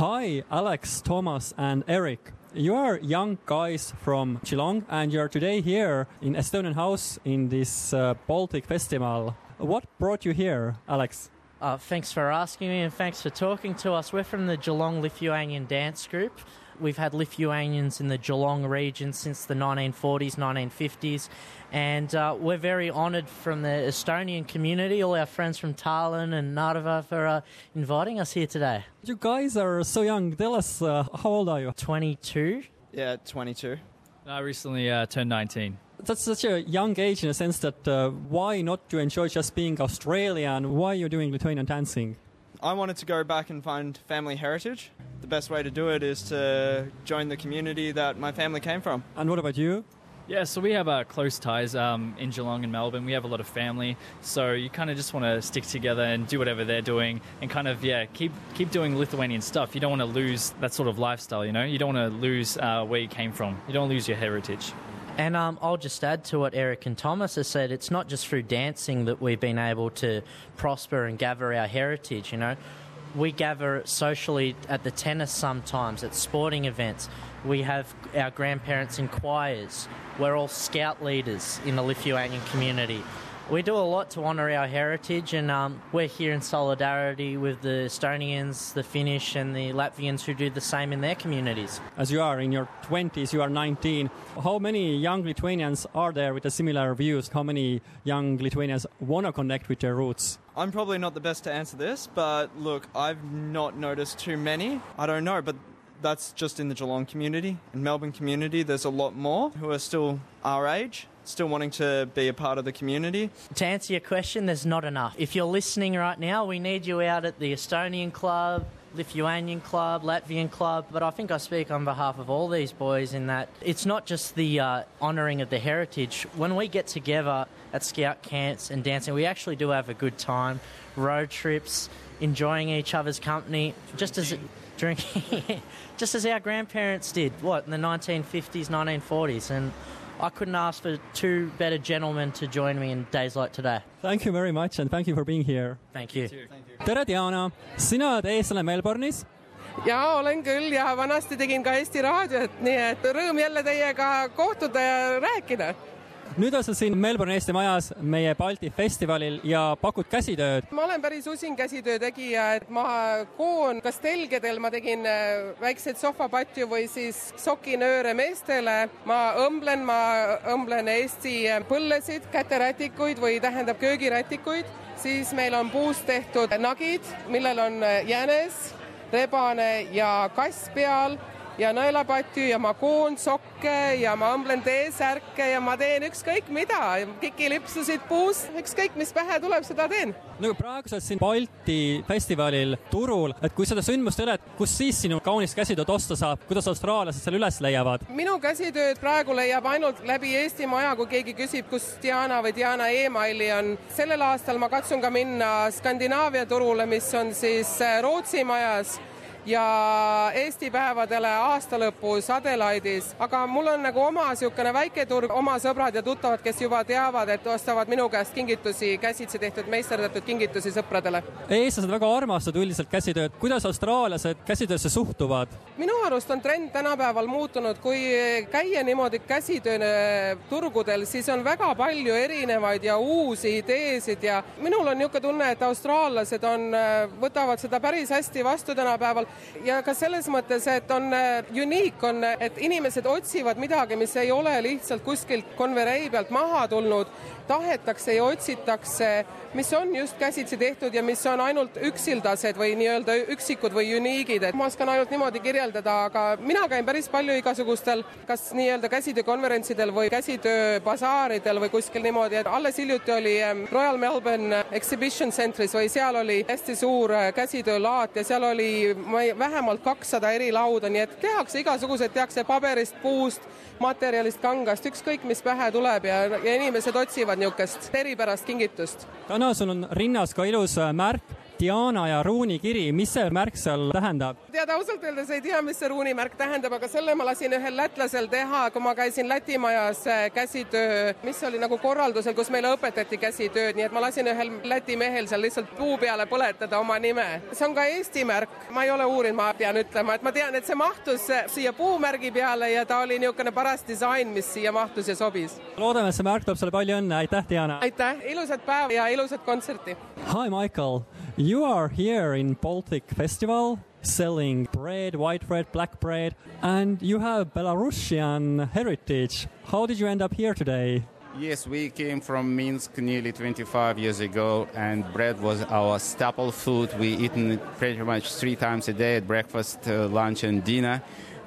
Hi, Alex, Thomas, and Eric. You are young guys from Geelong, and you are today here in Estonian House in this uh, Baltic Festival. What brought you here, Alex? Uh, thanks for asking me and thanks for talking to us. We're from the Geelong Lithuanian Dance Group. We've had Lithuanians in the Geelong region since the 1940s, 1950s, and uh, we're very honoured from the Estonian community, all our friends from Tallinn and Narva, for uh, inviting us here today. You guys are so young. Tell us, uh, how old are you? 22. Yeah, 22. I recently uh, turned 19. That's such a young age in a sense that uh, why not to enjoy just being Australian? Why are you doing Lithuanian dancing? I wanted to go back and find family heritage. The best way to do it is to join the community that my family came from. And what about you? Yeah, so we have uh, close ties um, in Geelong and Melbourne. We have a lot of family, so you kind of just want to stick together and do whatever they're doing, and kind of yeah keep keep doing Lithuanian stuff. You don't want to lose that sort of lifestyle, you know. You don't want to lose uh, where you came from. You don't want to lose your heritage. And um, I'll just add to what Eric and Thomas have said. It's not just through dancing that we've been able to prosper and gather our heritage. You know, we gather socially at the tennis sometimes, at sporting events. We have our grandparents in choirs. We're all scout leaders in the Lithuanian community. We do a lot to honour our heritage, and um, we're here in solidarity with the Estonians, the Finnish, and the Latvians who do the same in their communities. As you are in your 20s, you are 19. How many young Lithuanians are there with the similar views? How many young Lithuanians want to connect with their roots? I'm probably not the best to answer this, but look, I've not noticed too many. I don't know, but that's just in the Geelong community. In Melbourne community, there's a lot more who are still our age, still wanting to be a part of the community. To answer your question, there's not enough. If you're listening right now, we need you out at the Estonian club, Lithuanian club, Latvian club, but I think I speak on behalf of all these boys in that it's not just the uh, honouring of the heritage. When we get together at scout camps and dancing, we actually do have a good time. Road trips, enjoying each other's company, just as drinking, just as our grandparents did. What in the 1950s, 1940s, and I couldn't ask for two better gentlemen to join me in days like today. Thank you very much and thank you for being here. Thank you. tere, Diana! sina oled eestlane Melbourne'is jaa, olen küll ja vanasti tegin ka Eesti Raadiot, nii et rõõm jälle teiega kohtuda ja rääkida nüüd sa siin Melbourne Eesti Majas meie Balti festivalil ja pakud käsitööd. ma olen päris usin käsitöö tegija, et ma koon kas telgedel, ma tegin äh, väikseid sohvapatju või siis sokinööre meestele. ma õmblen, ma õmblen Eesti põllesid, käterätikuid või tähendab köögirätikuid, siis meil on puust tehtud nagid, millel on äh, jänes, rebane ja kass peal ja nõelapatju ja ma koon sokke ja ma õmblen T-särke ja ma teen ükskõik mida, kikilipsusid puus, ükskõik mis pähe tuleb, seda teen. no praegu sa oled siin Balti festivalil turul, et kui seda sündmust ei ole, et kus siis sinu kaunist käsitööd osta saab, kuidas austraallased selle üles leiavad? minu käsitööd praegu leiab ainult läbi Eesti Maja, kui keegi küsib, kus Diana või Diana emaili on. sellel aastal ma katsun ka minna Skandinaavia turule, mis on siis Rootsi majas ja Eesti päevadele aasta lõpus Adelaide'is, aga mul on nagu oma niisugune väiketurg, oma sõbrad ja tuttavad, kes juba teavad, et ostavad minu käest kingitusi, käsitsi tehtud, meisterdatud kingitusi sõpradele. eestlased väga armastavad üldiselt käsitööd, kuidas austraallased käsitöösse suhtuvad? minu arust on trend tänapäeval muutunud, kui käia niimoodi käsitööturgudel, siis on väga palju erinevaid ja uusi ideesid ja minul on niisugune tunne, et austraallased on, võtavad seda päris hästi vastu tänapäeval ja ka selles mõttes, et on äh, unique on, et inimesed otsivad midagi, mis ei ole lihtsalt kuskilt konverei pealt maha tulnud, tahetakse ja otsitakse, mis on just käsitsi tehtud ja mis on ainult üksildased või nii-öelda üksikud või uniigid, et ma oskan ainult niimoodi kirjeldada, aga mina käin päris palju igasugustel kas nii-öelda käsitöökonverentsidel või käsitööbasaaridel või kuskil niimoodi, et alles hiljuti oli ähm, Royal Melbourne Exhibition Centris või seal oli hästi suur äh, käsitöölaat ja seal oli ma ei, vähemalt kakssada eri lauda, nii et tehakse igasuguseid, tehakse paberist, puust, materjalist, kangast, ükskõik mis pähe tuleb ja, ja inimesed otsivad niisugust eripärast kingitust. täna sul on rinnas ka ilus äh, märk Diana ja Ruuni kiri, mis see märk seal tähendab? tead, ausalt öeldes ei tea, mis see ruunimärk tähendab, aga selle ma lasin ühel lätlasel teha, kui ma käisin Läti majas äh, käsitöö, mis oli nagu korraldusel, kus meile õpetati käsitööd, nii et ma lasin ühel Läti mehel seal lihtsalt puu peale põletada oma nime. see on ka Eesti märk, ma ei ole uurinud, ma pean ütlema, et ma tean, et see mahtus siia puumärgi peale ja ta oli niisugune paras disain, mis siia mahtus ja sobis. loodame, et see märk toob sulle palju õnne, aitäh, Diana! aitäh, ilusat päeva ja ilusat kontserti! Hi, Michael! You are here in Baltic Festival selling bread, white bread, black bread, and you have Belarusian heritage. How did you end up here today? Yes, we came from Minsk nearly 25 years ago, and bread was our staple food. We eaten pretty much three times a day at breakfast, uh, lunch, and dinner,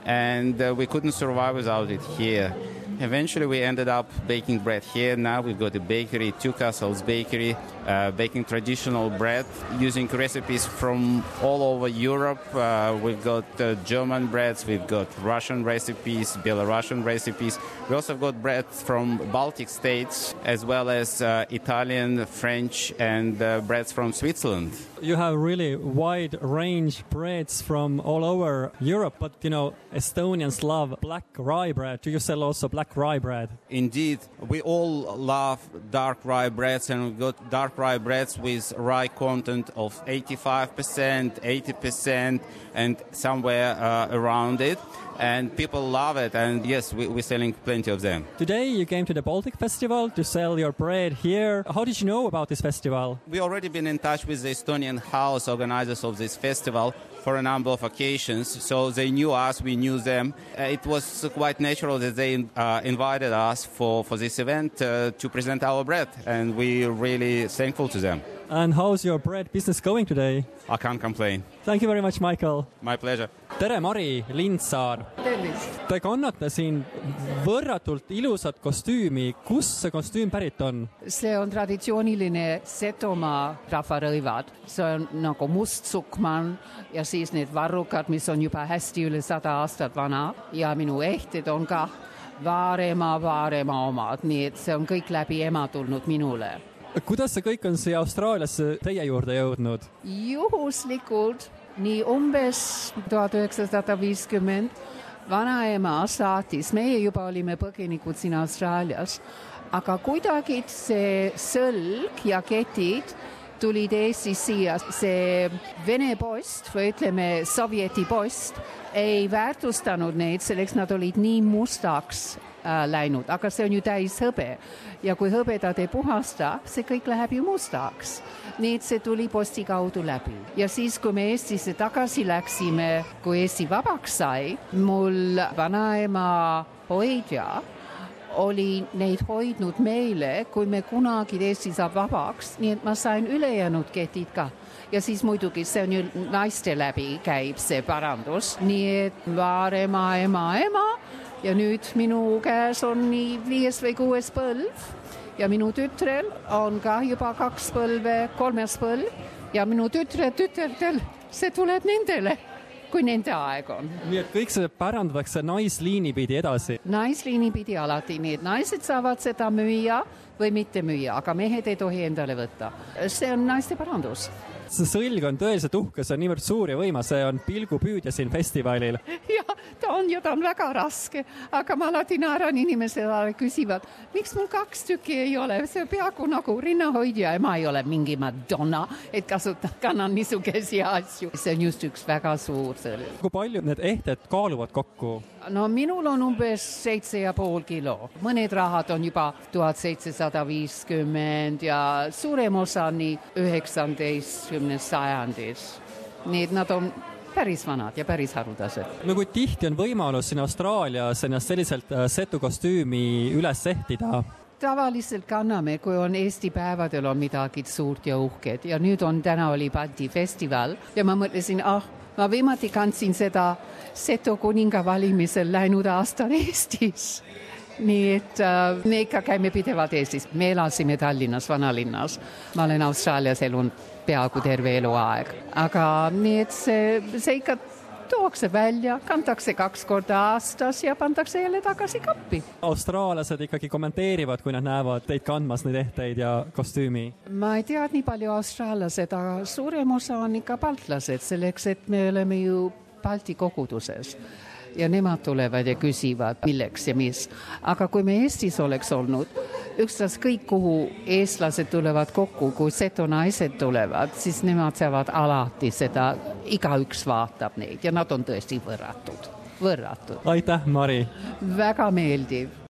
and uh, we couldn't survive without it here. Eventually, we ended up baking bread here. Now we've got a bakery, Two Castles Bakery, uh, baking traditional bread using recipes from all over Europe. Uh, we've got uh, German breads, we've got Russian recipes, Belarusian recipes. We also got bread from Baltic states, as well as uh, Italian, French, and uh, breads from Switzerland. You have really wide range breads from all over Europe, but you know Estonians love black rye bread. Do you sell also black rye bread? Indeed, we all love dark rye breads, and we've got dark rye breads with rye content of 85%, 80%, and somewhere uh, around it. And people love it, and yes, we, we're selling plenty of them. Today you came to the Baltic Festival to sell your bread here. How did you know about this festival? We already been in touch with the Estonian House organizers of this festival for a number of occasions, so they knew us, we knew them. Uh, it was quite natural that they uh, invited us for, for this event uh, to present our bread, and we're really thankful to them. And how's your bread business going today? I can't complain. Thank you very much, Michael. My pleasure. tere, Mari Lindsaar! tervist! Te kannate siin võrratult ilusat kostüümi. kust see kostüüm pärit on? see on traditsiooniline Setomaa rahvarõivad, see on nagu must sukman ja siis need varrukad, mis on juba hästi üle sada aastat vana ja minu ehted on ka Vaaremaa, Vaaremaa omad, nii et see on kõik läbi ema tulnud minule. Kuidas see kõik on siia Austraaliasse teie juurde jõudnud? juhuslikult nii umbes tuhat üheksasada viiskümmend vanaema saatis, meie juba olime põgenikud siin Austraalias, aga kuidagi see sõlg ja ketid tulid Eestis siia, see Vene post või ütleme, Sovjeti post ei väärtustanud neid, selleks nad olid nii mustaks läinud, aga see on ju täis hõbe. Ja kui hõbedat ei puhasta, see kõik läheb ju mustaks. nii et see tuli posti kaudu läbi. Ja siis, kui me Eestisse tagasi läksime, kui Eesti vabaks sai, mul vanaema hoidja oli neid hoidnud meile, kui me kunagi Eesti saab vabaks, nii et ma sain ülejäänud ketid ka. Ja siis muidugi see on ju naiste läbi käib see parandus, nii et vaarema ema, ema ja nüüd minu käes on nii viies või kuues põlv ja minu tütrel on ka juba kaks põlve, kolmas põlv ja minu tütre tütredel, see tuleb nendele, kui nende aeg on. nii et kõik see pärandatakse naisliini pidi edasi? naisliini pidi alati, nii et naised saavad seda müüa või mitte müüa, aga mehed ei tohi endale võtta. see on naiste parandus see sõlg on tõeliselt uhke, see on niivõrd suur ja võimas, see on pilgupüüdja siin festivalil. jah, ta on ja ta on väga raske, aga ma alati naeran inimesele, küsivad, miks mul kaks tükki ei ole, see peaaegu nagu rinnahoidja ja ma ei ole mingi Madonna, et kasutan, kannan niisuguseid asju. see on just üks väga suur sõlg. kui palju need ehted kaaluvad kokku? no minul on umbes seitse ja pool kilo, mõned rahad on juba tuhat seitsesada viiskümmend ja suurem osa nii üheksateistkümnes sajandis. nii et nad on päris vanad ja päris haruldased. no kui tihti on võimalus siin Austraalias ennast selliselt setu kostüümi üles ehtida? tavaliselt kanname, kui on Eesti päevadel on midagi suurt ja uhket ja nüüd on, täna oli Balti festival ja ma mõtlesin, ah, ma viimati kandsin seda Seto kuninga valimisel läinud aastal Eestis. Nii et äh, me ikka käime pidevalt Eestis, me elasime Tallinnas, vanalinnas. ma olen Austraalias elunud peaaegu terve eluaeg, aga nii et see, see ikka tuuakse välja, kantakse kaks korda aastas ja pannakse jälle tagasi kappi. austraallased ikkagi kommenteerivad, kui nad näevad teid kandmas neid ehteid ja kostüümi? ma ei tea nii palju austraallased, aga suurem osa on ikka baltlased, selleks et me oleme ju Balti koguduses ja nemad tulevad ja küsivad, milleks ja mis. aga kui me Eestis oleks olnud, ükstaskõik kuhu eestlased tulevad kokku, kui seto naised tulevad, siis nemad saavad alati seda, igaüks vaatab neid ja nad on tõesti võrratud, võrratud. aitäh, Mari! väga meeldiv